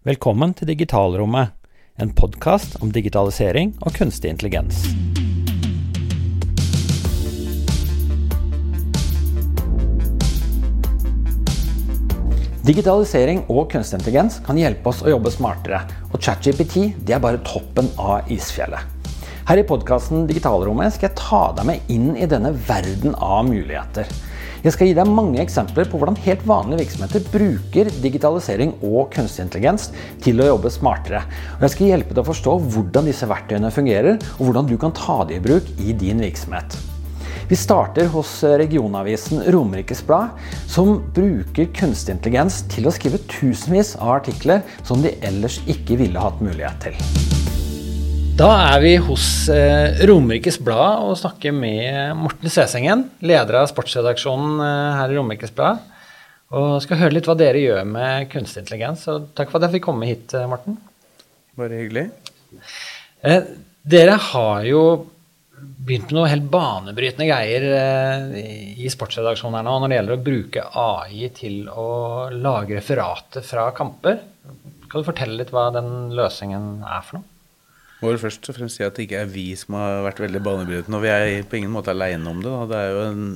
Velkommen til Digitalrommet, en podkast om digitalisering og kunstig intelligens. Digitalisering og kunstig intelligens kan hjelpe oss å jobbe smartere, og ChatGPT er bare toppen av isfjellet. Her i podkasten Digitalrommet skal jeg ta deg med inn i denne verden av muligheter. Jeg skal gi deg mange eksempler på hvordan helt vanlige virksomheter bruker digitalisering og kunstig intelligens til å jobbe smartere. Og jeg skal hjelpe deg å forstå hvordan disse verktøyene fungerer, og hvordan du kan ta det i bruk i din virksomhet. Vi starter hos regionavisen Romerikes Blad, som bruker kunstig intelligens til å skrive tusenvis av artikler som de ellers ikke ville hatt mulighet til. Da er vi hos eh, Romerikes Blad og snakker med Morten Svesengen, leder av sportsredaksjonen eh, her i Romerikes Blad. Og skal høre litt hva dere gjør med kunstig intelligens. Og takk for at jeg fikk komme hit, eh, Morten. Bare hyggelig. Eh, dere har jo begynt med noe helt banebrytende greier eh, i sportsredaksjonen her nå når det gjelder å bruke AI til å lage referater fra kamper. Kan du fortelle litt hva den løsningen er for noe? Må vel først og fremst si at det ikke er vi som har vært veldig banebrytende. Og vi er på ingen måte aleine om det. Da. Det er jo en,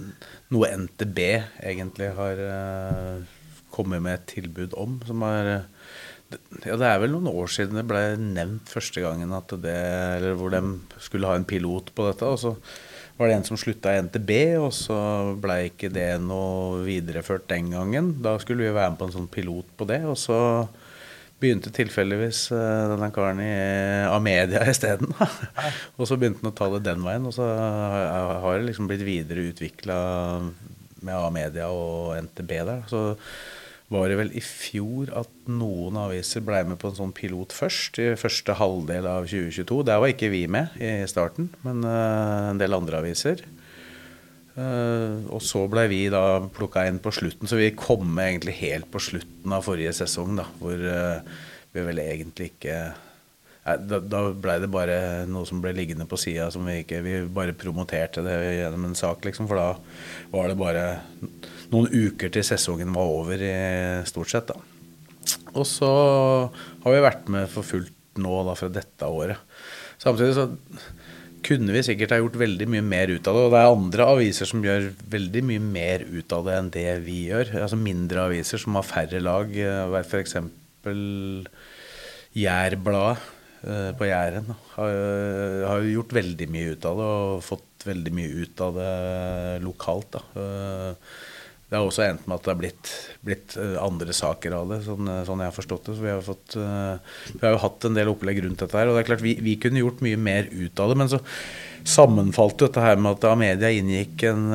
noe NTB egentlig har uh, kommet med et tilbud om. Som har ja, Det er vel noen år siden det ble nevnt første gangen at det, eller hvor de skulle ha en pilot på dette. og så var det en som slutta i NTB, og så ble ikke det noe videreført den gangen. Da skulle vi være med på en sånn pilot på det. og så begynte tilfeldigvis uh, denne karen i Amedia isteden. og så begynte han å ta det den veien, og så har det liksom blitt videre utvikla med Amedia og NTB der. Så var det vel i fjor at noen aviser ble med på en sånn pilot først, i første halvdel av 2022. Der var ikke vi med i starten, men uh, en del andre aviser. Uh, og så ble vi da plukka inn på slutten, så vi kom med egentlig helt på slutten av forrige sesong, da, hvor uh, vi vel egentlig ikke Da, da blei det bare noe som ble liggende på sida som vi ikke Vi bare promoterte det gjennom en sak, liksom, for da var det bare noen uker til sesongen var over, i, stort sett, da. Og så har vi vært med for fullt nå da fra dette året. Samtidig så kunne vi sikkert ha gjort veldig mye mer ut av det. Og det er andre aviser som gjør veldig mye mer ut av det enn det vi gjør. Altså mindre aviser som har færre lag. Eh, F.eks. Jærbladet eh, på Jæren har, jo gjort veldig mye ut av det og fått veldig mye ut av det lokalt. da. Eh, det har også endt med at det har blitt, blitt andre saker av det, sånn, sånn, jeg har forstått det. Så vi har, fått, vi har jo hatt en del opplegg rundt dette her. Og det er klart vi, vi kunne gjort mye mer ut av det. Men så sammenfalt dette her med at Amedia inngikk en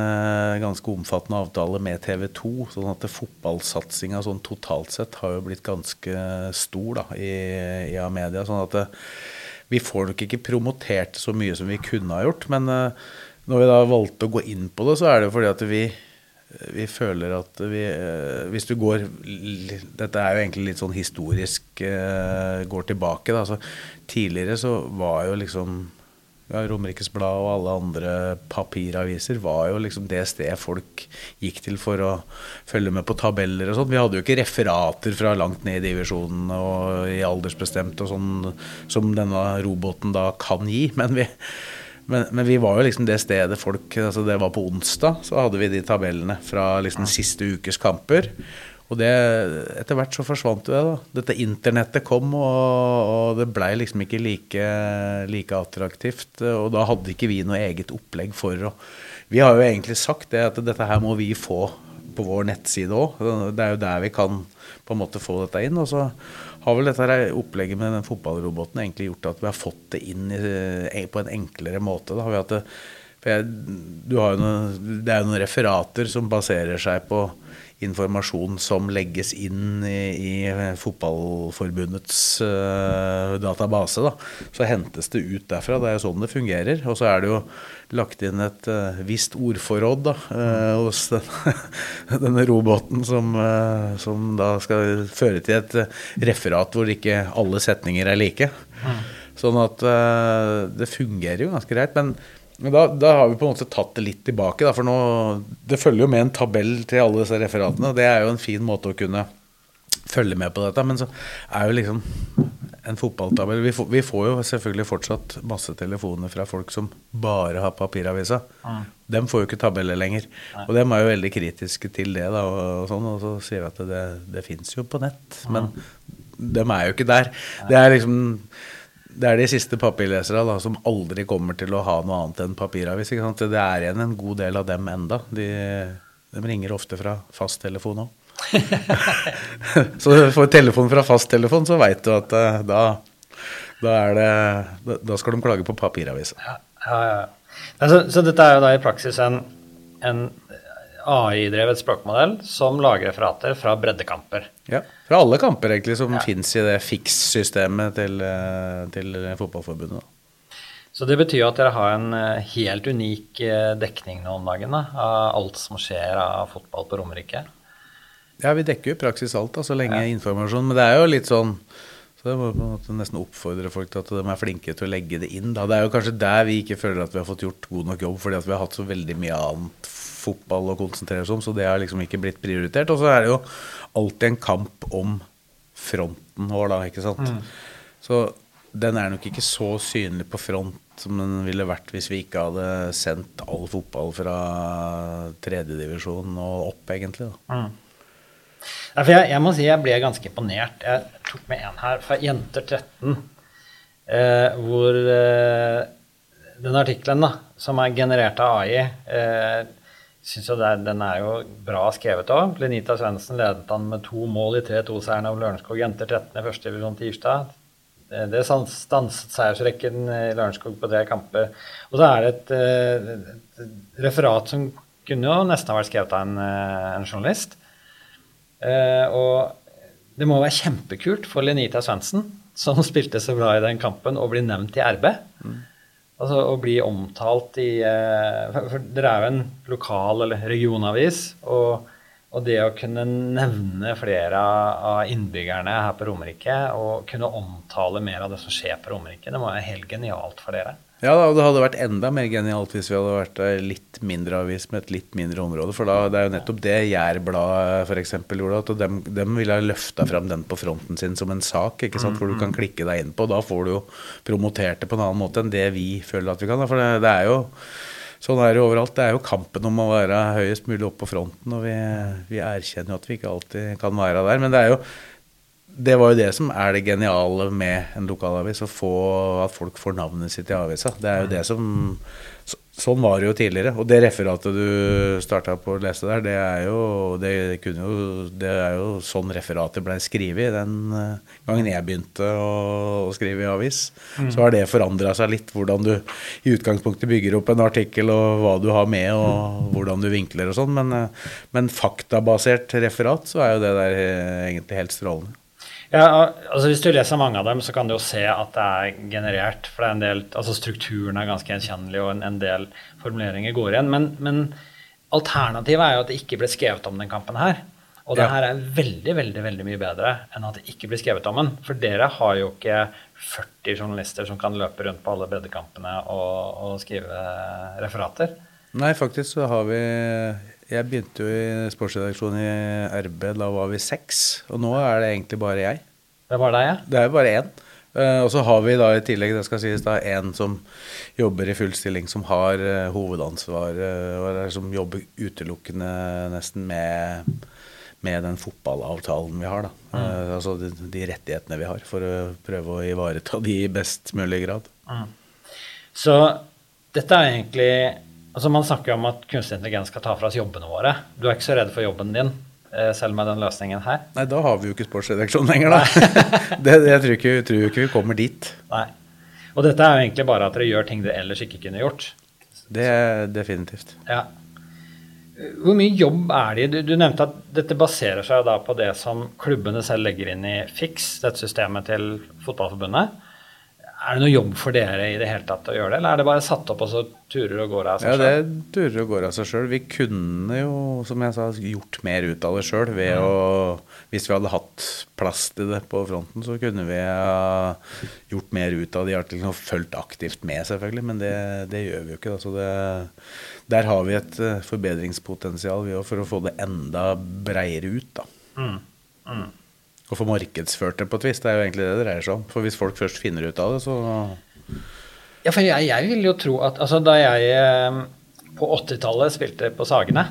ganske omfattende avtale med TV 2. Sånn at fotballsatsinga sånn totalt sett har jo blitt ganske stor da, i, i Amedia. Sånn at det, vi får nok ikke promotert så mye som vi kunne ha gjort. Men når vi da valgte å gå inn på det, så er det fordi at vi vi føler at vi Hvis du går Dette er jo egentlig litt sånn historisk går tilbake. Da. Så tidligere så var jo liksom ja, Romerikes Blad og alle andre papiraviser var jo liksom det stedet folk gikk til for å følge med på tabeller og sånn. Vi hadde jo ikke referater fra langt ned i divisjonen og i aldersbestemt og sånn som denne roboten da kan gi. Men vi, men, men, vi var jo liksom det stedet folk altså Det var på onsdag, så hadde vi de tabellene fra liksom siste ukes kamper. Og det, etter hvert så forsvant det. da. Dette internettet kom, og, og det blei liksom ikke like, like, attraktivt. Og da hadde ikke vi noe eget opplegg for å Vi har jo egentlig sagt det at dette her må vi få på vår nettside òg. Det er jo der vi kan på en måte få dette inn. Og så har vel dette opplegget med den fotballroboten egentlig gjort at vi har fått det inn i, eh, på en enklere måte. Da har vi hatt det, jeg, noe, det er jo noen referater som baserer seg på informasjon som legges inn i, i Fotballforbundets uh, database. Da. Så hentes det ut derfra. Det er jo sånn det fungerer. Og så er det jo lagt inn et uh, visst ordforråd da, uh, hos den, denne roboten som, som, da skal føre til et referat hvor ikke alle setninger er like. Mm. Sånn at det fungerer jo ganske greit. Men men da, da, har vi på en måte tatt det litt tilbake. Da, for nå, Det følger jo med en tabell til alle disse referatene. og Det er jo en fin måte å kunne følge med på dette. Men så er jo liksom en fotballtabell vi, vi får jo selvfølgelig fortsatt masse telefoner fra folk som bare har papiravisa. Dem får jo ikke tabeller lenger. Og dem er jo veldig kritiske til det, da, og, sånn, og så sier vi at det, det fins jo på nett. Men dem er jo ikke der. Det er liksom det er de siste papirlesere da, som aldri kommer til å ha noe annet enn papiravis. Det er igjen en god del av dem enda. De, de ringer ofte fra fasttelefon òg. så du får telefon fra fasttelefon, så veit du at eh, da, da, er det, da, da skal de klage på papiravisa. Ja, ja, ja. Så, så dette er jo da i praksis en, en AI-drevet språkmodell som lager referater fra breddekamper. Ja, fra alle kamper egentlig som finnes fins i det fiks-systemet til, eh, til Fotballforbundet. Da. Så det betyr jo at dere har en eh, helt unik eh, dekning nå om dagen da, av alt som skjer av fotball på Romerike. Ja, vi dekker jo i praksis alt, da, så lenge informasjon Men det er jo litt sånn Så jeg må på en måte nesten oppfordre folk til at de er flinke til å legge det inn. Da. Det er jo kanskje der vi ikke føler at vi har fått gjort god nok jobb, fordi vi har hatt så veldig mye annet fotball å konsentrere seg om, så det har liksom ikke blitt prioritert. Og så er det jo alltid en kamp om fronten vår, da, ikke sant. Så den er nok ikke så synlig på front som den ville vært hvis vi ikke hadde sendt all fotball fra tredjedivisjon og opp, egentlig. da. Nei, for jeg, jeg må si jeg ble ganske imponert. Jeg tok med en her fra Jenter 13, eh, hvor eh, den artikkelen som er generert av AI eh, synes jo er, Den er jo bra skrevet òg. Lenita Svendsen ledet han med to mål i 3-2-seieren over Lørenskog Jenter 13 i første divisjon tirsdag. Eh, Det stanset seiersrekken i Lørenskog på tre kamper. Og så er det et, eh, et referat som kunne jo nesten ha vært skrevet av en, eh, en journalist. Eh, og det må være kjempekult for Lenita Svendsen, som spilte så bra i den kampen, å bli nevnt i RB. Altså å bli omtalt i eh, For, dere er jo en lokal- eller regionavis. Og, og det å kunne nevne flere av innbyggerne her på Romerike, og kunne omtale mer av det som skjer på Romerike, det må være helt genialt for dere. Ja, og det hadde vært enda mer genialt hvis vi hadde vært ei litt mindre avis med et litt mindre område. For da, det er jo nettopp det Jærbladet f.eks. gjorde. At dem, dem ville ha løfta fram den på fronten sin som en sak, ikke sant? hvor du kan klikke deg inn på. Da får du jo promotert det på en annen måte enn det vi føler at vi kan. For det, det er jo Sånn er det overalt. Det er jo kampen om å være høyest mulig oppe på fronten. Og vi, vi erkjenner jo at vi ikke alltid kan være der. Men det er jo det var jo det som er det geniale med en lokalavis. Å få at folk får navnet sitt i avisa. Det er jo det som så, Sånn var det jo tidligere. Og det referatet du starta på å lese der, det er jo det, kunne jo, det er jo sånn referatet ble skrevet den eh, gangen jeg begynte å, å skrive i avis. Så har det forandra seg litt, hvordan du i utgangspunktet bygger opp en artikkel, og hva du har med, og hvordan du vinkler og sånn. Men, eh, men faktabasert referat, så er jo det der eh, egentlig helt strålende. Ja, altså Hvis du leser mange av dem, så kan du jo se at det er generert. For det er en del, altså strukturen er ganske gjenkjennelig, og en, en del formuleringer går igjen. Men, men alternativet er jo at det ikke ble skrevet om den kampen her. Og det Ja. her er veldig veldig, veldig mye bedre enn at det ikke blir skrevet om den. For dere har jo ikke 40 journalister som kan løpe rundt på alle breddekampene og, og skrive referater. Nei, faktisk så har vi Jeg begynte jo i sportsredaksjonen i RB, da var vi seks. Og nå er det egentlig bare jeg. Det er bare deg, ja? Det er bare én. Eh, og så har vi da i tillegg det skal sies da, en som jobber i full stilling, som har eh, hovedansvaret, og er, som jobber utelukkende nesten med, med den fotballavtalen vi har. da. Eh, altså de, de rettighetene vi har, for å prøve å ivareta de i best mulig grad. Så dette er egentlig Altså Man snakker jo om at kunstig intelligens skal ta fra oss jobbene våre. Du er ikke så redd for jobben din, eh, selv med den løsningen her? Nei, da har vi jo ikke sportsredaksjon lenger, da. det, det jeg tror ikke, tror ikke vi kommer dit. Nei. Og dette er jo egentlig bare at dere gjør ting dere ellers ikke kunne gjort. Det er definitivt. Ja. Hvor mye jobb er det i? Du, du nevnte at dette baserer seg da på det som klubbene selv legger inn i Fix, dette systemet til Fotballforbundet. Er det noe jobb for dere i det hele tatt å gjøre det, eller er det bare satt opp og så turer og går av Ja, det turer og går av seg sjøl. Vi kunne jo, som jeg sa, gjort mer ut av det sjøl ved å Hvis vi hadde hatt plass til det på fronten, så kunne vi ha gjort mer ut av de artiklene og fulgt aktivt med, selvfølgelig. Men det, det gjør vi jo ikke. Da. Så det, der har vi et eh, forbedringspotensial vi òg, for å få det enda breiere ut. Da. Mm. Mm. Å få markedsført det på et vis. Det er jo egentlig det det dreier seg om. For hvis folk først finner ut av det, så Ja, for jeg, jeg vil jo tro at altså, da jeg eh, på 80-tallet spilte på Sagene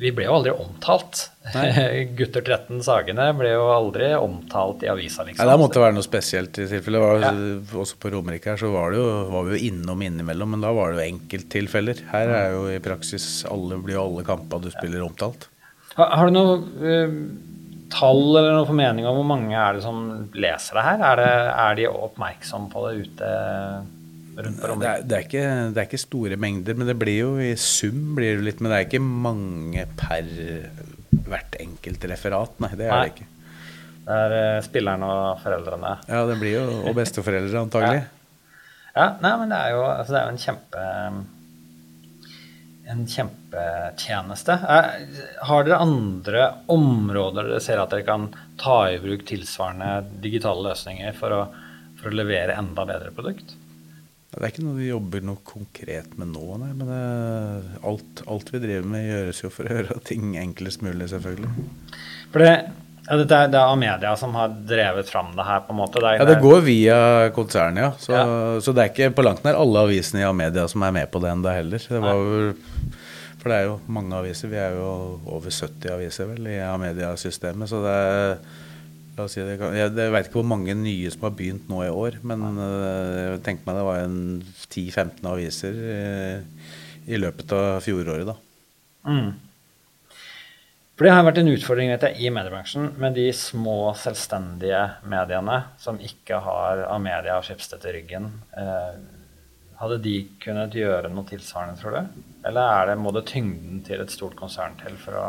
Vi ble jo aldri omtalt. Gutter 13 Sagene ble jo aldri omtalt i avisa, liksom. Ja, Det måtte være noe spesielt i tilfelle. Var, Ja. Også på Romerike her så var, det jo, var vi jo innom innimellom, men da var det jo enkelttilfeller. Her er jo i praksis alle, blir jo alle kamper du spiller omtalt. Har, har du noe eh, tall eller noe formening om hvor mange er det som leser det her? Er, det, er de oppmerksom på det ute rundt på Det rommet? er, det, er ikke, det er ikke store mengder, men det blir jo i sum blir det litt. Men det er ikke mange per hvert enkelt referat. Nei, det er Nei. det ikke. Det er eh, spilleren og foreldrene. Ja, det blir jo Og besteforeldre, antagelig. Ja, nei, men det er jo, altså, det er jo en kjempe en kjempetjeneste. Eh, Har dere andre områder dere ser at dere kan ta i bruk tilsvarende digitale løsninger for å, for å levere enda bedre produkt? Det er ikke noe vi jobber noe konkret med nå, nei. Men det, alt, alt vi driver med, gjøres jo for å gjøre ting enklest mulig, selvfølgelig. For det, ja, det er, det er Amedia som har drevet fram det her, på en måte. Det Ja, det går via konsernet, ja. Så, Ja. så det er ikke på langt nær alle avisene i Amedia som er med på det ennå heller. Det var jo, for det er jo mange aviser. Vi er jo over 70 aviser vel i Amedia-systemet. Så det er La oss si det, jeg, jeg vet ikke hvor mange nye som har begynt nå i år, men øh, jeg tenker meg det var en 10-15 aviser eh, i løpet av fjoråret, da. Mm. For det har vært en utfordring vet jeg, i mediebransjen med de små, selvstendige mediene som ikke har Amedia og Schibsted i ryggen. Eh, hadde de kunnet gjøre noe tilsvarende, tror du? Eller er det, må det tyngden til et stort konsern til for å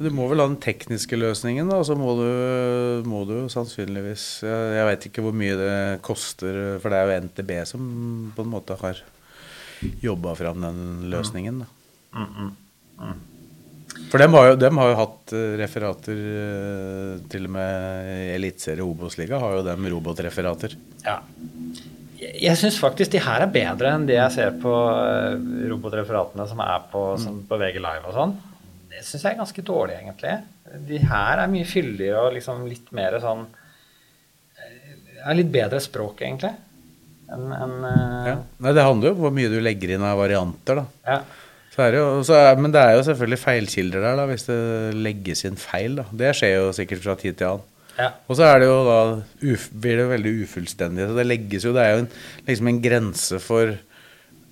Du må vel ha den tekniske løsningen, da. Så må du, må du sannsynligvis Jeg, jeg veit ikke hvor mye det koster, for det er jo NTB som på en måte har jobba fram den løsningen. Da. mm, mm. For dem har, jo, dem har jo hatt eh, referater eh, Til og med Eliteserie Obos-liga har jo dem robotreferater. Ja. Jeg, syns faktisk de her er bedre enn de jeg ser på eh, robotreferatene som er på, som, på VG Live og sånn. Det syns jeg er ganske dårlig, egentlig. De her er mye fyldigere og liksom litt mer sånn Er litt bedre språk, egentlig. En, eh, Ja. Nei, det handler jo om hvor mye du legger inn av varianter, da. ja. Så det jo, så men det er jo selvfølgelig feilkilder der, da, hvis det legges inn feil. da. Det skjer jo sikkert fra tid til annen. ja. Og så er det jo da uf, blir det veldig ufullstendig. Så det legges jo Det er jo en, liksom en grense for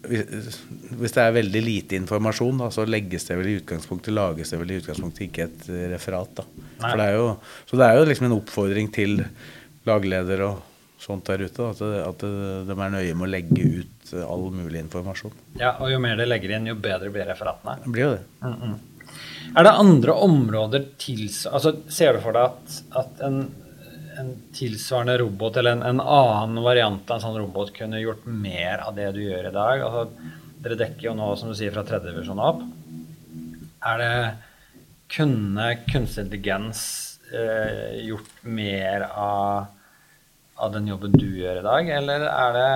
hvis, hvis det er veldig lite informasjon, da, så legges det vel i utgangspunktet lages det vel i utgangspunktet ikke et referat. da. Det jo, så det er jo liksom en oppfordring til lagleder og sånt der ute. At, det, at det, de er nøye med å legge ut eh, all mulig informasjon. ja. Og jo mer de legger inn, jo bedre blir referatene. Det blir jo det. Er det andre områder tils... Altså, ser du for deg at, at en, en tilsvarende robot, eller en, en annen variant av en sånn robot, kunne gjort mer av det du gjør i dag? Altså, dere dekker jo nå, som du sier, fra tredje divisjon opp. Er det Kunne kunstig intelligens eh, gjort mer av, av den jobben du gjør i dag, eller er det,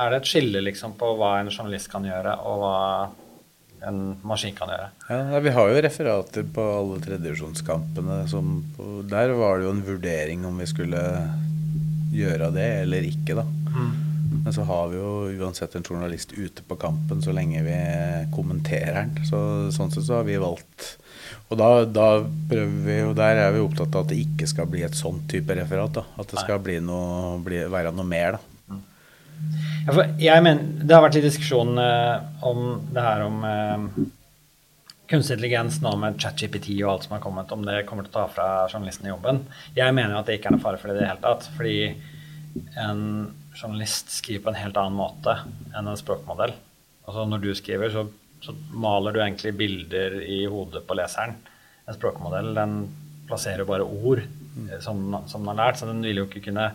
er det et skille liksom, på hva en journalist kan gjøre, og hva en maskin kan gjøre? Ja, Vi har jo referater på alle tredjevisjonskampene. Der var det jo en vurdering om vi skulle gjøre det eller ikke, da. Men så har vi jo uansett en journalist ute på kampen så lenge vi kommenterer den. Så, sånn sett så har vi valgt Og da, da prøver vi jo Der er vi opptatt av at det ikke skal bli et sånn type referat. da At det skal bli noe, bli, være noe mer, da. Ja, for jeg mener, det har vært litt diskusjon eh, om det her om eh, kunstig intelligens nå med ChatGPT og alt som har kommet, om det kommer til å ta fra journalisten jobben. Jeg mener at det ikke er noe fare for det i det hele tatt. Fordi en journalist skriver på en helt annen måte enn en språkmodell. Altså Når du skriver, så, så maler du egentlig bilder i hodet på leseren. En språkmodell den plasserer bare ord eh, som, som den har lært, så den vil jo ikke kunne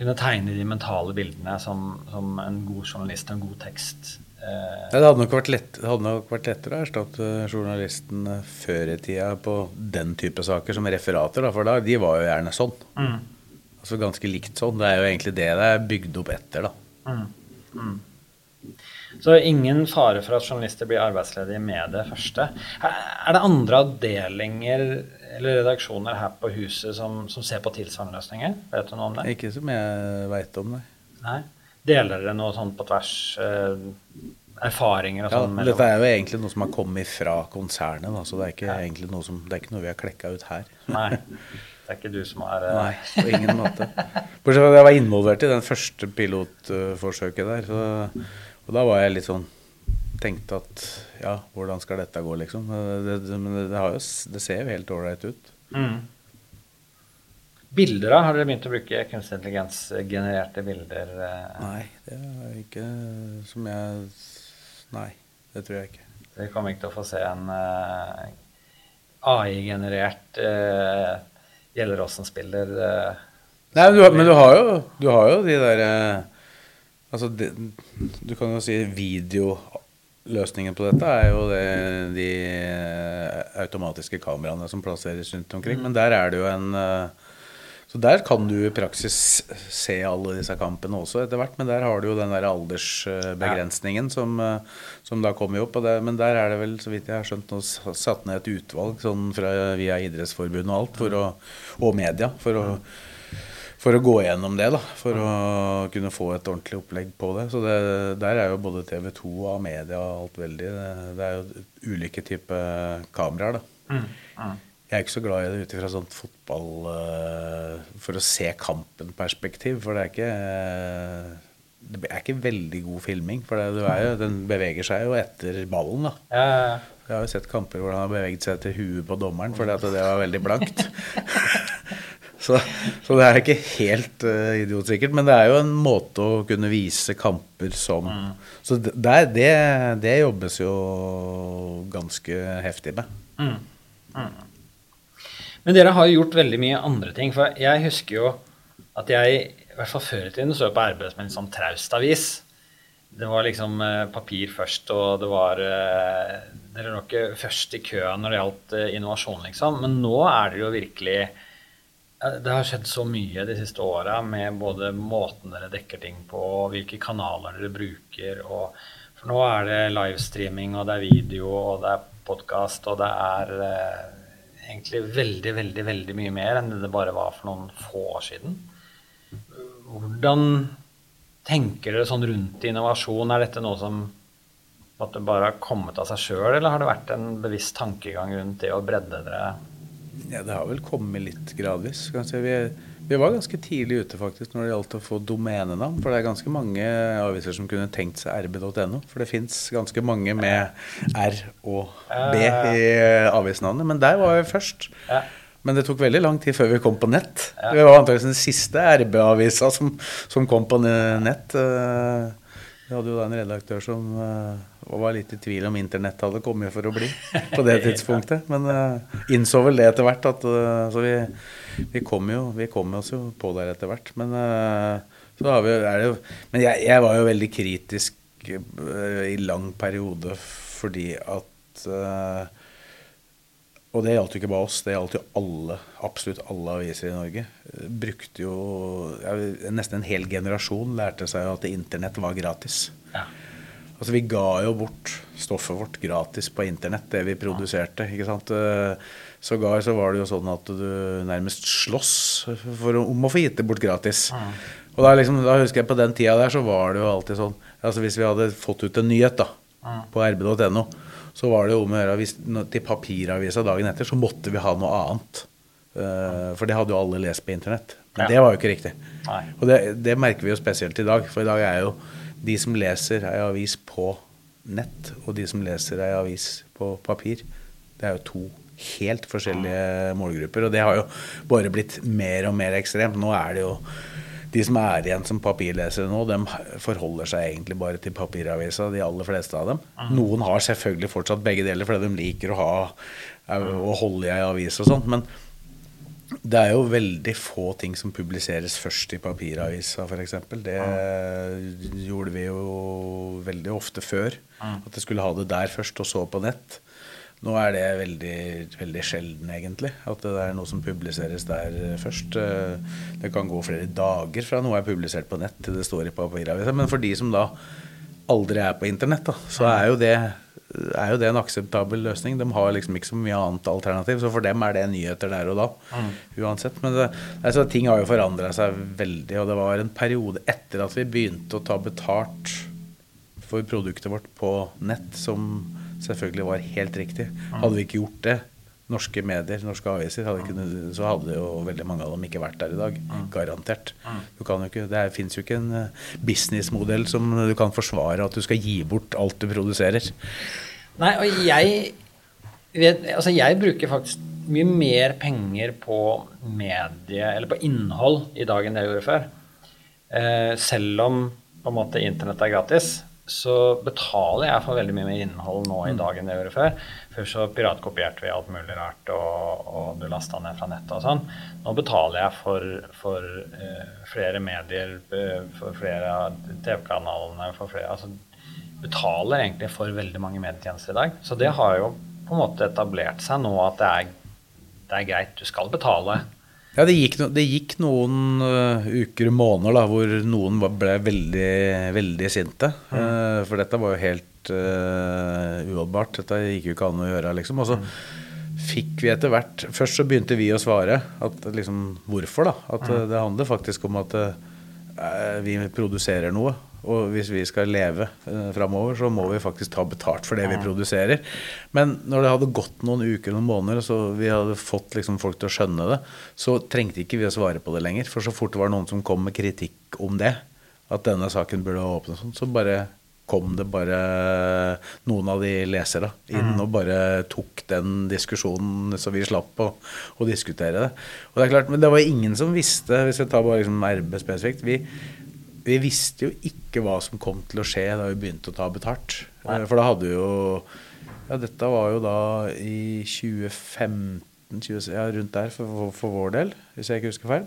kunne tegne de mentale bildene som, som en god journalist og en god tekst. Eh, Det hadde lett, det hadde nok vært lettere å erstatte journalisten eh, før i tida på den type saker som referater, da, for da, de var jo gjerne sånn. mm, Altså ganske likt sånn. Det er jo egentlig det det er bygd opp etter, da. mm, mm. Så ingen fare for at journalister blir arbeidsledige med det første. Er er det andre avdelinger eller redaksjoner her på huset som, som ser på tilsvarende løsninger? Vet du noe om det? Ikke som jeg veit om, nei. Nei? Deler dere noe sånt på tvers? Eh, erfaringer og Ja, sånn? dette er jo egentlig noe som har kommet fra konsernet, da, så det er ikke ja. noe som, det er ikke noe vi har klekka ut her. Nei. Det er ikke du som har eh, Nei, på ingen måte. Bortsett fra at jeg var involvert i den første pilotforsøket der. Så, og da var jeg litt sånn Tenkte at ja, hvordan skal dette gå, liksom. Det, det, det, har jo, det ser jo helt ålreit ut. Mm. Bilder, da? Har dere begynt å bruke kunstig intelligens-genererte bilder? eh? Nei, det er ikke som jeg Nei, det tror jeg ikke. Vi kommer ikke til å få se en uh, AI-generert uh, Gjelleråsen-spiller. Uh, Nei, men du, men du har jo, du har jo de der eh, Altså, det, du kan jo si videoløsningen på dette er jo det, de eh, automatiske kameraene som plasseres rundt omkring. Men der er det jo en eh, Så der kan du i praksis se alle disse kampene også etter hvert. Men der har du jo den der aldersbegrensningen som, eh, som da kommer opp. Det, men der er det vel, så vidt jeg har skjønt, nå satt ned et utvalg sånn fra, via Idrettsforbundet og alt, for å, og media, for å for å gå gjennom det, da. For å kunne få et ordentlig opplegg på det. Så det, der er jo både TV 2 og media og alt veldig Det, det er jo ulike typer kameraer, da. Jeg er ikke så glad i det ut ifra sånt fotball eh, For å se kampen-perspektiv, for det er ikke Det er ikke veldig god filming. For det, du er jo, den beveger seg jo etter ballen, da. Ja, ja, ja. Jeg har jo sett kamper hvor han har beveget seg til huet på dommeren fordi at det var veldig blankt. så, så det er ikke helt uh, idiotsikkert, men det er jo en måte å kunne vise kamper som Så det, der, det, det jobbes jo ganske heftig med. Men dere har jo gjort veldig mye andre ting. For jeg husker jo at jeg, i hvert fall før i tiden, så på RB som en sånn traust avis. Det var liksom eh, papir først, og det var eh, Dere lå ikke først i køen når det gjaldt eh, innovasjon, liksom. Men nå er det jo virkelig Det har skjedd så mye de siste åra med både måten dere dekker ting på, og hvilke kanaler dere bruker. Og, for nå er det livestreaming, og det er video, og det er podkast, og det er eh, egentlig veldig, veldig, veldig mye mer enn det det bare var for noen få år siden. Hvordan tenker dere sånn rundt innovasjon? Er dette noe som at det bare har kommet av seg sjøl, eller har det vært en bevisst tankegang rundt det å bredde dere? Ja, det har vel kommet litt gradvis. Si. Vi, vi var ganske tidlig ute faktisk når det gjaldt å få domenenavn. For det er ganske mange aviser som kunne tenkt seg rb.no. For det fins ganske mange med R og B i avisnavnet. Men der var vi først. Men det tok veldig lang tid før vi kom på nett. Ja. Vi var antakeligvis den siste RB-avisa som, som kom på nett. Eh, Vi hadde jo da en redaktør som eh, var litt i tvil om internett hadde kommet for å bli på det tidspunktet. Men uh, innså vel det etter hvert. At, uh, så vi, vi, kom jo, vi kom oss jo på der etter hvert. Men, uh, så har vi, er det men jeg, jeg var jo veldig kritisk i lang periode fordi at og det gjaldt jo ikke bare oss, det gjaldt jo alle, absolutt alle aviser i Norge. Brukte jo ja, Nesten en hel generasjon lærte seg at internett var gratis. Ja. Altså Vi ga jo bort stoffet vårt gratis på internett, det vi produserte. ikke sant? Eh, Sågar så var det jo sånn at du nærmest å- om å få gitt det bort gratis. Og da, liksom, da husker jeg på den tida der så var det jo alltid sånn altså Hvis vi hadde fått ut en nyhet da, på rb.no, så var det jo om å gjøre hvis, til papiravisa dagen etter, så måtte vi ha noe annet. Eh, for det hadde jo alle lest på internett. Men det var jo ikke riktig. Og det, det merker vi jo spesielt i dag, for i dag er jo de som leser ei avis på nett, og de som leser ei avis på papir, det er jo to helt forskjellige målgrupper. Og det har jo bare blitt mer og mer ekstremt. Nå er det jo de som er igjen som papirlesere nå, de forholder seg egentlig bare til papiravisa, de aller fleste av dem. Noen har selvfølgelig fortsatt begge deler fordi de liker å ha å holde i ei avis og sånt, men det er jo veldig få ting som publiseres først i papiravisa, f.eks. Det gjorde vi jo veldig ofte før. At jeg skulle ha det der først, og så på nett. Nå er det veldig, veldig sjelden, egentlig. At det er noe som publiseres der først. Det kan gå flere dager fra noe er publisert på nett til det står i papiravisa. Men for de som da aldri er på internett, da, så er jo det er jo det en akseptabel løsning. De har liksom ikke så mye annet alternativ, så for dem er det nyheter der og da. Mm. Uansett. Men det, altså, ting har jo forandra seg veldig, og det var en periode etter at vi begynte å ta betalt for produktet vårt på nett, som selvfølgelig var helt riktig. Mm. Hadde vi ikke gjort det, norske medier, norske aviser, hadde ikke, så hadde jo veldig mange av dem ikke vært der i dag. Mm. Garantert. Du kan jo ikke, det fins jo ikke en eh, businessmodell som du kan forsvare at du skal gi bort alt du produserer. Nei, og jeg vet, altså jeg bruker faktisk mye mer penger på medie, eller på innhold i dag enn det jeg gjorde før. Eh, selv om på en måte internett er gratis, så betaler jeg for veldig mye mer innhold nå i mm. dag enn det jeg gjorde før. Før så piratkopierte vi alt mulig rart, og, og du lasta ned fra nettet og sånn. Nå betaler jeg for, for uh, flere medier, uh, for flere av TV-kanalene, for flere altså, Betaler egentlig for veldig mange medietjenester i dag. Så det har jo på en måte etablert seg nå at det er, det er greit. Du skal betale ja, det gikk, no, det gikk noen uh, uker og måneder da, hvor noen ble veldig, veldig sinte. Mm. Uh, for dette var jo helt uh, uholdbart. Dette gikk jo ikke an å gjøre, liksom. Og så mm. fikk vi etter hvert Først så begynte vi å svare at liksom Hvorfor, da? At mm. det handler faktisk om at vi produserer noe. Og hvis vi skal leve eh, framover, så må vi faktisk ta betalt for det vi produserer. Men når det hadde gått noen uker noen måneder, så vi hadde fått liksom folk til å skjønne det, så trengte ikke vi å svare på det lenger. For så fort det var noen som kom med kritikk om det, at denne saken burde åpne sånn, så bare kom det bare noen av de lesere inn mm. og bare tok den diskusjonen, så vi slapp å, å, diskutere det. Og det er klart, Men det var ingen som visste, hvis jeg tar bare liksom RB spesifikt vi, vi visste jo ikke hva som kom til å skje da vi begynte å ta betalt. Nei. For da hadde vi jo Ja, dette var jo da i 2015, 20, ja, rundt der for, for, vår del, hvis jeg ikke husker feil.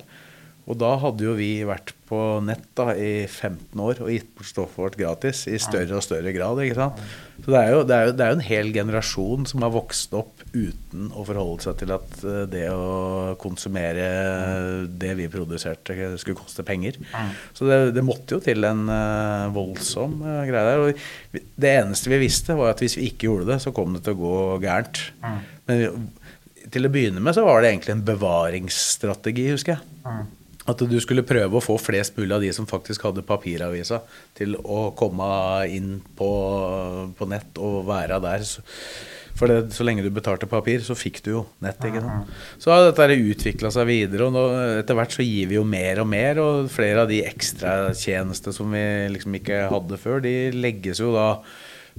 Og da hadde jo vi vært på nett da, i 15 år og gitt bort stoffet vårt gratis i større og større grad. ikke sant? Så det er, jo, det, er jo, det er, jo, en hel generasjon som har vokst opp uten å forholde seg til at eh, det å konsumere det vi produserte, skulle koste penger. Så det, det måtte jo til en uh, voldsom greie der. Og det eneste vi visste, var at hvis vi ikke gjorde det, så kom det til å gå gærent. Men til å begynne med så var det egentlig en bevaringsstrategi, husker jeg. At du skulle prøve å få flest mulig av de som faktisk hadde papiravisa, til å komme inn på, på nett og være der. For det, så lenge du betalte papir, så fikk du jo nett. ikke sant? Så har dette utvikla seg videre, og nå, etter hvert så gir vi jo mer og mer. Og flere av de ekstratjenestene som vi liksom ikke hadde før, de legges jo da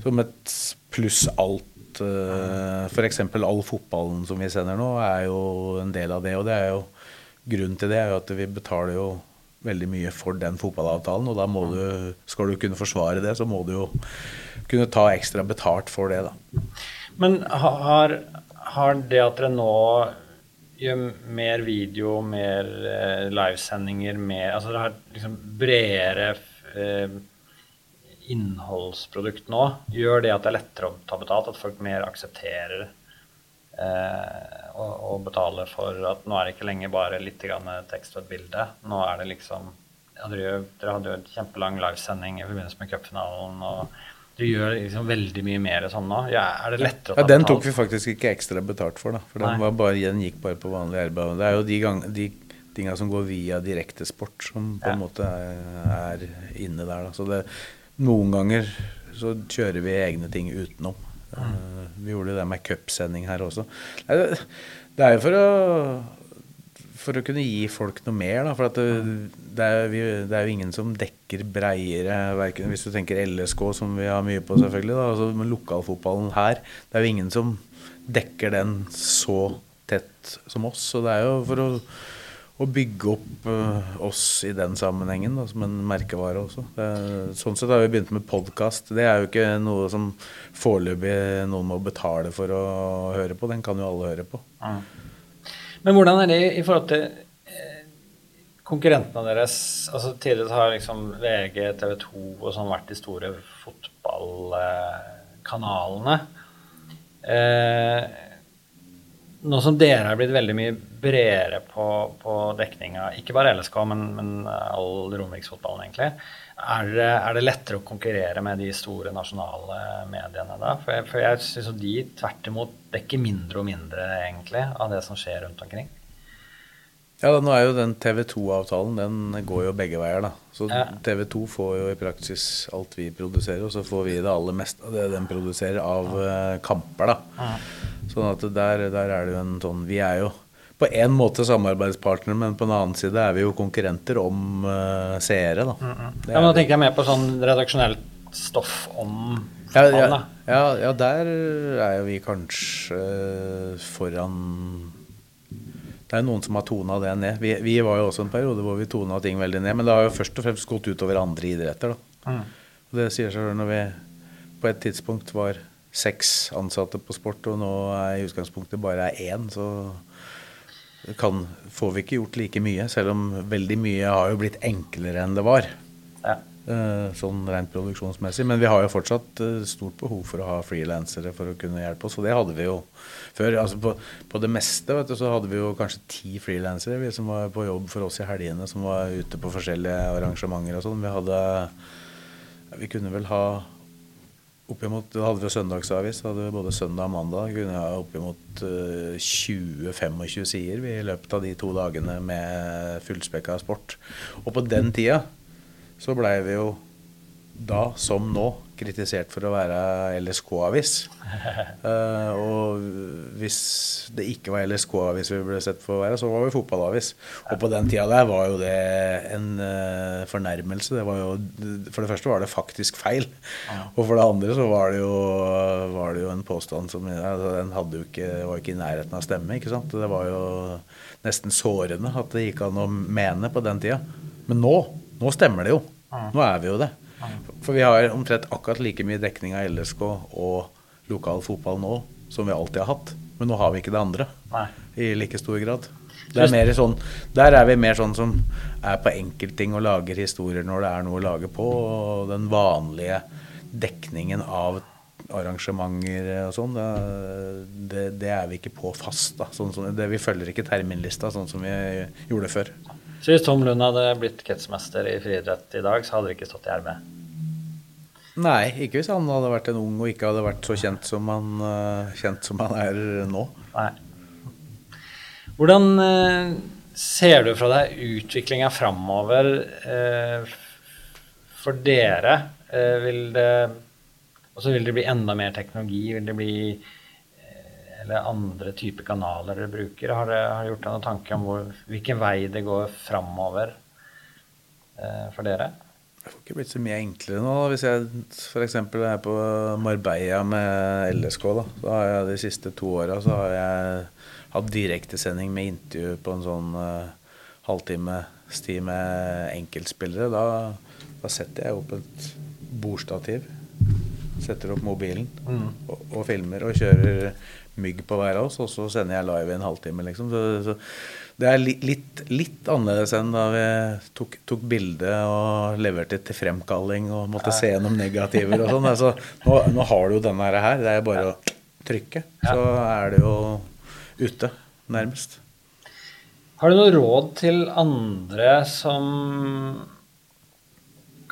som et pluss alt. Eh, F.eks. all fotballen som vi sender nå, er jo en del av det. Og det er jo Grunnen til det er jo at vi betaler jo veldig mye for den fotballavtalen, og da må du, skal du kunne forsvare det, så må du jo kunne ta ekstra betalt for det, da. Men har, har det at dere nå gjør mer video, mer eh, livesendinger, mer Altså dere har liksom bredere eh, innholdsprodukt nå, gjør det at det er lettere å ta betalt? At folk mer aksepterer eh, å, og, betale for at nå er det ikke lenger bare litt tekst og et bilde. Nå er det liksom ja, dere, dere, hadde jo en kjempelang livesending i forbindelse med cupfinalen. og du gjør liksom veldig mye mer sånn nå. Ja, er det lettere å ta ja, Den tok vi faktisk ikke ekstra betalt for, da. For den, bare, den, gikk bare på vanlig arbeid. Det er jo de, gang, de tinga som går via direktesport, som på ja. en måte er, er, inne der. Da. Så det, noen ganger så kjører vi egne ting utenom. Mm. Vi gjorde det med cupsending her også. Det er jo for å, for å kunne gi folk noe mer. Da, for det, det, er, det, er, jo ingen som dekker breiere, verken, hvis du tenker LSK, som vi har mye på, selvfølgelig. Da, altså, men lokalfotballen her, det er jo ingen som dekker den så tett som oss. Så det er jo for å å bygge opp uh, oss i den sammenhengen da, som en merkevare også. Det, sånn sett har vi begynt med podkast. Det er jo ikke noe som foreløpig noen må betale for å høre på. Den kan jo alle høre på. Ja. Men hvordan er det i forhold til eh, konkurrentene deres? Altså Tidligere har liksom VG, TV 2 og sånn vært de store fotballkanalene. Eh, nå som dere er blitt veldig mye bredere på, på dekninga, ikke bare LSK, men, men all Romeriksfotballen, egentlig, er det, er det, lettere å konkurrere med de store nasjonale mediene da? For jeg, for jeg syns de tvert imot dekker mindre og mindre, egentlig, av det som skjer rundt omkring. Ja, da, nå er jo den TV 2-avtalen Den går jo begge veier. da Så ja. TV 2 får jo i praksis alt vi produserer, og så får vi det aller meste av det den produserer av uh, kamper. da ja. Sånn at der, der, er det jo en sånn Vi er jo på en måte samarbeidspartnere, men på en annen side er vi jo konkurrenter om uh, seere. da. Mm -mm. Ja, men Da tenker jeg mer på sånn redaksjonelt stoff om ja, ja, ja, ja, der er jo vi kanskje foran det er noen som har tona det ned. Vi, vi, var jo også en periode hvor vi tona ting veldig ned. Men det har jo først og fremst gått utover andre idretter. Mm. Og det sier seg selv når vi på et tidspunkt var seks ansatte på sport, og nå er i utgangspunktet bare er én, så kan, får vi ikke gjort like mye. Selv om veldig mye har jo blitt enklere enn det var. Ja. Eh, sånn rent produksjonsmessig. Men vi har jo fortsatt eh, stort behov for å ha frilansere for å kunne hjelpe oss. Og det hadde vi jo før. Altså på, på det meste du, så hadde vi jo kanskje ti frilansere som var på jobb for oss i helgene, som var ute på forskjellige arrangementer og sånn. Vi hadde Vi kunne vel ha Oppimot, da hadde vi søndagsavis. Da hadde vi både søndag og mandag. Kunne ha oppimot uh, eh, 20-25 sider i løpet av de to dagene med fullspekka sport. Og på den tida så blei vi jo da, som nå, kritisert for å være LSK-avis. uh, eh, og hvis det ikke var LSK-avis vi ble sett for å være, så var vi fotballavis. Og på den tida der var jo det en uh, fornærmelse. Det jo, for det første var det faktisk feil. Og for det andre så var det jo, var det jo en påstand som altså, Den ikke, var ikke i nærheten av stemme. ikke sant? Det var jo nesten sårende at det gikk an å mene på den tida. Men nå, nå stemmer det jo. Nå er vi jo det. For vi har omtrent akkurat like mye dekning av LSK og lokal fotball nå som vi alltid har hatt. Men nå har vi ikke det andre Nei. i like stor grad. Er sånn, der er vi mer sånn som er på enkeltting og lager historier når det er noe å lage på. Og den vanlige dekningen av arrangementer og sånn, det, det, er vi ikke på fast. Da. Sånn, som, det, vi følger ikke terminlista sånn som vi gjorde før. Så hvis Tom Lund hadde blitt kretsmester i friidrett i dag, så hadde det ikke stått i ermet? Nei, ikke hvis han hadde vært en ung og ikke hadde vært så kjent som han, uh, kjent som han er nå. Nei. Hvordan uh, ser du fra deg utviklinga framover uh, for dere? vil det vil det bli enda mer teknologi? Vil det bli eller andre typer kanaler dere bruker? Har dere gjort deg noen tanke om hvor, hvilken vei det går framover eh, for dere? Det får ikke blitt så mye enklere nå. Hvis jeg f.eks. er på Marbella med LSK, da, så har jeg de siste to åra hatt direktesending med intervju på en sånn uh, halvtime-sti med enkeltspillere. Da, da, setter jeg opp et bordstativ, setter opp mobilen mm. og, og filmer og kjører mygg på hver av oss, og så sender jeg live i en halvtime. Liksom. Så, så det er litt, litt, annerledes enn da vi tok, tok bilde og leverte til fremkalling og måtte se gjennom negativer og sånn. Altså, nå, nå, har du jo denne her. Det er bare å trykke, så er det jo ute, nærmest. Har du noe råd til andre som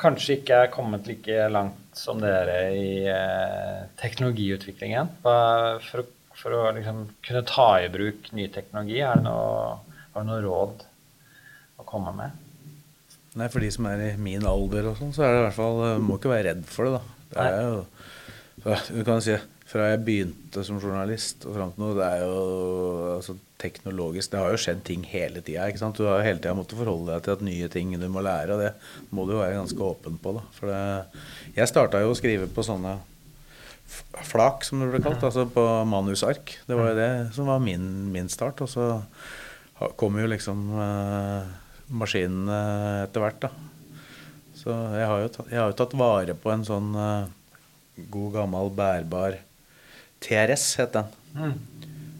kanskje ikke er kommet like langt som dere i eh, teknologiutviklingen? For å for å liksom kunne ta i bruk ny teknologi? Er det noe, har du noe råd å komme med? Nei, For de som er i min alder, og sånn, så er det i hvert fall eh, Må ikke være redd for det. da. Det er jo, du kan si, Fra jeg begynte som journalist og fram til nå, det er jo altså, teknologisk Det har jo skjedd ting hele tida. Du har jo hele tida måttet forholde deg til at nye ting du må lære, og det må du jo være ganske åpen på. da. For det, jeg starta jo å skrive på sånne flak, som det ble kalt, altså på manusark. Det var jo det som var min, min start. Og så kom jo liksom uh, maskinene etter hvert, da. Så jeg har, tatt, jeg har jo tatt vare på en sånn uh, god, gammel, bærbar TRS, het den. Mm.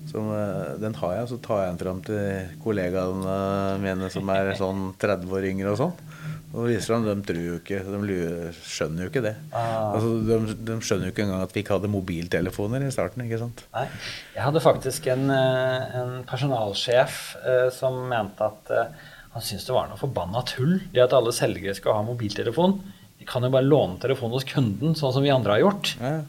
Så, uh, den har jeg, og så tar jeg den fram til kollegaene mine som er sånn 30 år yngre og sånn. Og seg de tror jo ikke De skjønner jo ikke det. Ah. Altså, de, de skjønner jo ikke engang at vi ikke hadde mobiltelefoner i starten. ikke sant? Nei. Jeg hadde faktisk en, eh, en personalsjef eh, som mente at eh, han syntes det var noe forbanna tull det at alle selgere skal ha mobiltelefon. De kan jo bare låne telefon hos kunden, sånn som vi andre har gjort. Ja.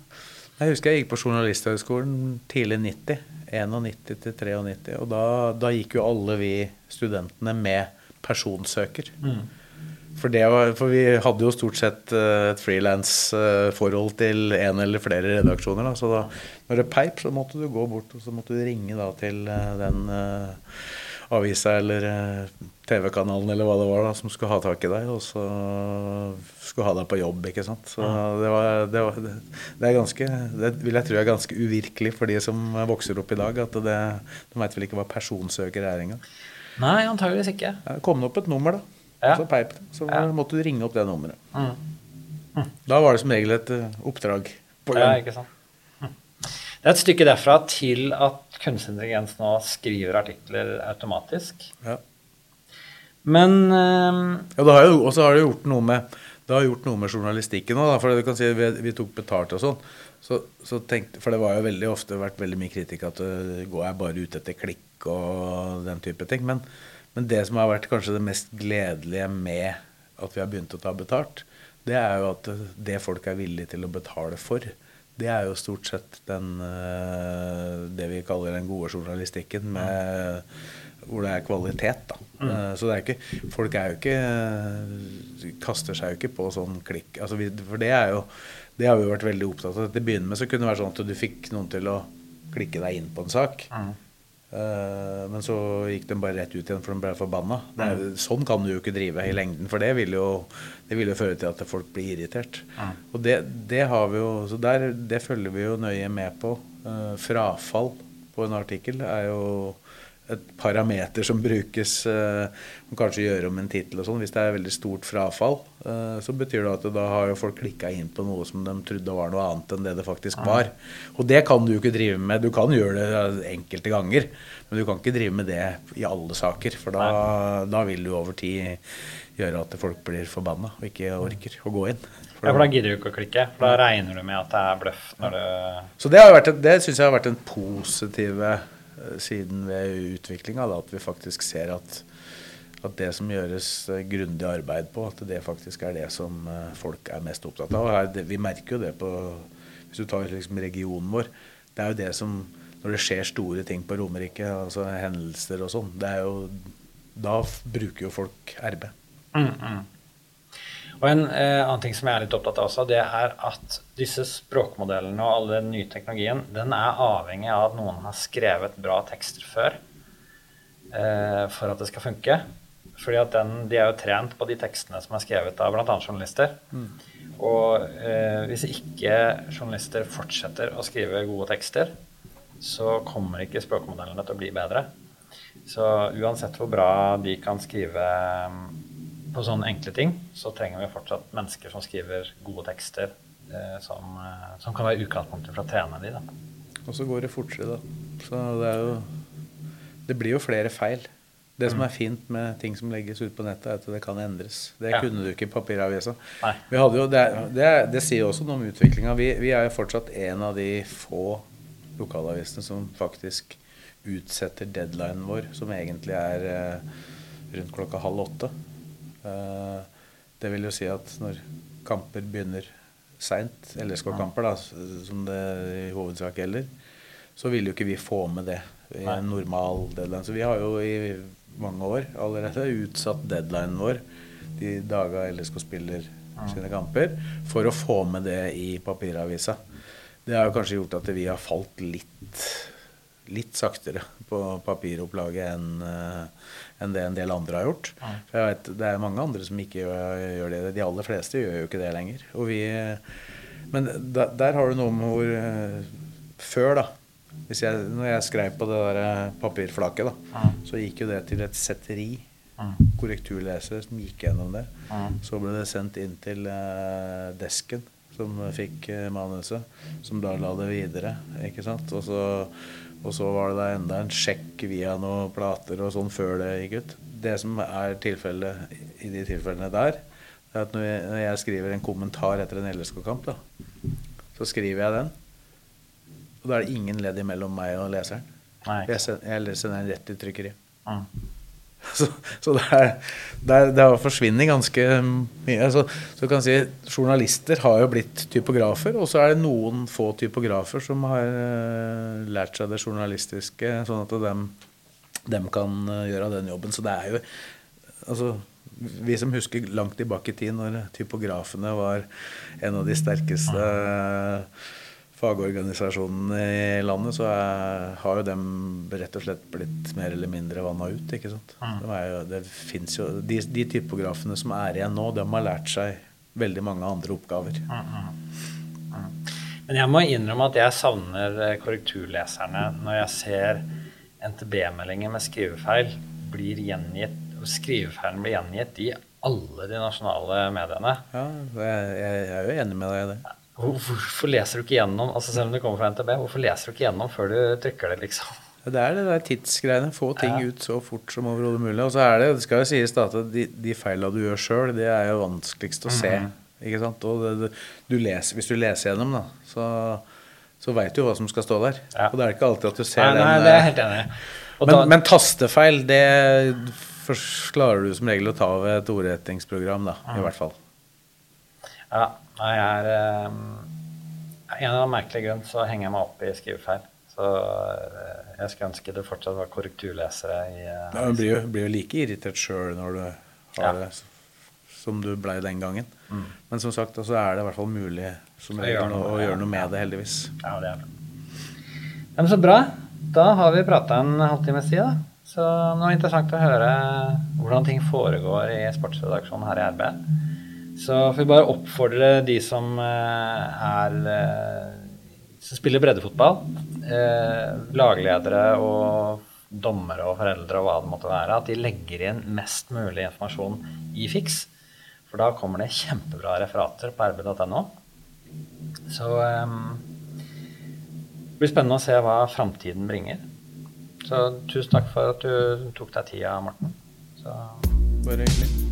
Jeg husker jeg gikk på Journalisthøgskolen tidlig 90. 91 til 93. Og da, da gikk jo alle vi studentene med personsøker. For, det var, for vi hadde jo stort sett eh, et frilansforhold til en eller flere redaksjoner. Da. Så da når det peip, så måtte du gå bort og så måtte du ringe da til eh, den uh, avisa eller uh, TV-kanalen eller hva det var da, som skulle ha tak i deg, og så skulle ha deg på jobb. ikke sant? Så det, var, det, var, det, det er ganske, det vil jeg tro er ganske uvirkelig for de som vokser opp i dag. at det, De veit vel ikke hva personsøker er engang. Nei, antageligvis ikke. Ja, kom det opp et nummer, da. Ja. Så peip. Så Ja. måtte du ringe opp det nummeret. Mm. Da var det som regel et eh, oppdrag på Ja, ikke sant? Hm. Det er et stykke derfra til at kunstig intelligens nå skriver artikler automatisk. Ja. Men eh, Ja, det har jo, og så har det gjort noe med det har gjort noe med journalistikken òg. For du kan si, vi, vi tok betalt og sånn. Så, så tenkte, for det var jo veldig ofte vært veldig mye kritikk at uh, går jeg bare ute etter klikk og den type ting. Men, men det som har vært kanskje det mest gledelige med at vi har begynt å ta betalt, det er jo at det folk er villige til å betale for, det er jo stort sett den, uh, det vi kaller den gode journalistikken med hvor det er kvalitet, da. Eh, Så det er ikke Folk er jo ikke Kaster seg jo ikke på sånn klikk. Altså for det er jo Det har vi jo vært veldig opptatt av. Til å begynne med så kunne det være sånn at du fikk noen til å klikke deg inn på en sak. Eh, men så gikk de bare rett ut igjen, for de ble forbanna. Er, sånn kan du jo ikke drive i lengden, for det vil jo, det vil jo føre til at folk blir irritert. Og det, det har vi jo Så der, det følger vi jo nøye med på. Eh, frafall på en artikkel er jo et parameter som brukes eh, som kanskje gjør om en tittel og sånn. Hvis det er veldig stort frafall, eh, så betyr det at da har jo folk klikka inn på noe som de trodde var noe annet enn det det faktisk var. Og det kan du jo ikke drive med. Du kan gjøre det eh, enkelte ganger, men du kan ikke drive med det i alle saker. For da, da vil du over tid gjøre at folk blir forbanna og ikke orker å gå inn. For ja, for da gidder du ikke å klikke. For da regner du med at det er bløff når du Så det, har vært, det syns jeg har vært den positive eh, siden ved utviklinga. At vi faktisk ser at, at det som gjøres eh, grundig arbeid på, at det faktisk er det som eh, folk er mest opptatt av. Her, vi merker jo det på Hvis du tar liksom regionen vår. Det er jo det som Når det skjer store ting på Romerike, altså hendelser og sånn, Da bruker jo folk RB. Og en eh, annen ting som jeg er litt opptatt av også, det er at disse språkmodellene og all den nye teknologien, den er avhengig av at noen har skrevet bra tekster før eh, for at det skal funke. Fordi at den, De er jo trent på de tekstene som er skrevet av bl.a. journalister. Og eh, hvis ikke journalister fortsetter å skrive gode tekster, så kommer ikke språkmodellene til å bli bedre. Så uansett hvor bra de kan skrive mm, på sånne enkle ting, så trenger vi fortsatt mennesker som skriver gode tekster, eh, som, eh, som kan være utgangspunktet for å trene de. Da. Og så går det fortere, da. Så det er jo Det blir jo flere feil. Det som er fint med ting som legges ut på nettet, er at det kan endres. Det Ja. kunne du ikke i papiravisa. Jo, det, det, det sier også noe om utviklinga. Vi, vi er jo fortsatt en av de få lokalavisene som faktisk utsetter deadlinen vår, som egentlig er eh, rundt klokka halv åtte. Eh, det vil jo si at når kamper begynner seint, LSK-kamper, da, som det i hovedsak gjelder, så vil jo ikke vi få med det i en normal deadline. Så vi har jo i mange år allerede utsatt deadlinen vår de dager LSK spiller sine kamper, for å få med det i papiravisa. Det har jo kanskje gjort at vi har falt litt, litt saktere på papiropplaget enn en det en del andre har gjort. For jeg vet, Det er mange andre som ikke gjør, gjør det. De aller fleste gjør jo ikke det lenger. Og vi, men da, der har du noe med hvor eh, Før, da hvis jeg, Når jeg skrev på det der eh, papirflaket, da, så gikk jo det til et setteri. Korrekturleser som gikk gjennom det. Så ble det sendt inn til eh, desken, som fikk eh, manuset. Som da la det videre. ikke sant? Og så, og så var det da enda en sjekk via noen plater og sånn før det gikk ut. Det som er tilfellet i de tilfellene der, Det er at når jeg, når jeg skriver en kommentar etter en LSK-kamp, så skriver jeg den. Og da er det ingen ledd imellom meg og leseren. Jeg, sender, jeg sender den rett i trykkeriet. Mm. Så, så det, er, det, er, det forsvinner ganske mye. Så, så kan si Journalister har jo blitt typografer, og så er det noen få typografer som har eh, lært seg det journalistiske, sånn at dem, dem kan eh, gjøre den jobben. Så det er jo altså, Vi som husker langt tilbake i tid, når typografene var en av de sterkeste fagorganisasjonene i landet, så er, har jo dem rett og slett blitt mer eller mindre vanna ut. ikke sant? Det, er jo, det finnes jo, de, de typografene som er igjen nå, de har lært seg veldig mange andre oppgaver. Men jeg må innrømme at jeg savner eh, korrekturleserne når jeg ser NTB-meldinger med skrivefeil blir gjengitt, og skrivefeilen blir gjengitt i alle de nasjonale mediene. Ja, jeg, jeg er jo enig med deg i det. Hvor- Hvorfor leser du ikke gjennom altså selv om det kommer fra NTB, hvorfor leser du ikke gjennom før du trykker det, liksom? Det er det der tidsgreiene. Få ting Ja. ut så fort som overhodet mulig. Og så er det, det skal jo sies da, at de, de feila du gjør sjøl, det er jo vanskeligst å se. Ikke sant? Og det, du leser, hvis du leser gjennom, da, så, så veit du hva som skal stå der. Ja. Og det er ikke alltid at du ser Nei, den nei, det er eh, helt enig men, da- men tastefeil, det klarer du som regel å ta ved et ordrettingsprogram, da. I hvert fall. Ja, jeg er um, Av en eller annen merkelig grunn så henger jeg meg opp i skrivefeil. Så eh, jeg skulle ønske det fortsatt var korrekturlesere i uh, Ja, Du blir blir jo like irritert sjøl når du har Ja. Mm. det som du blei den gangen. Men som sagt, så er det i hvert fall mulig som regel å, å gjøre noe med det, heldigvis. Ja, det er. Ja, men så bra. Da har vi prata en halvtimes tid, da. Så det var interessant å høre hvordan ting foregår i sportsredaksjonen her i RB. Så får vi bare oppfordre de som eh, er eh, som spiller breddefotball, eh, lagledere og dommere og foreldre og hva det måtte være, at de legger inn mest mulig informasjon i Fiks. For da kommer det kjempebra referater på rb.no. Så um, det blir spennende å se hva framtiden bringer. Så tusen takk for at du tok deg tida, Morten. Så Bare hyggelig.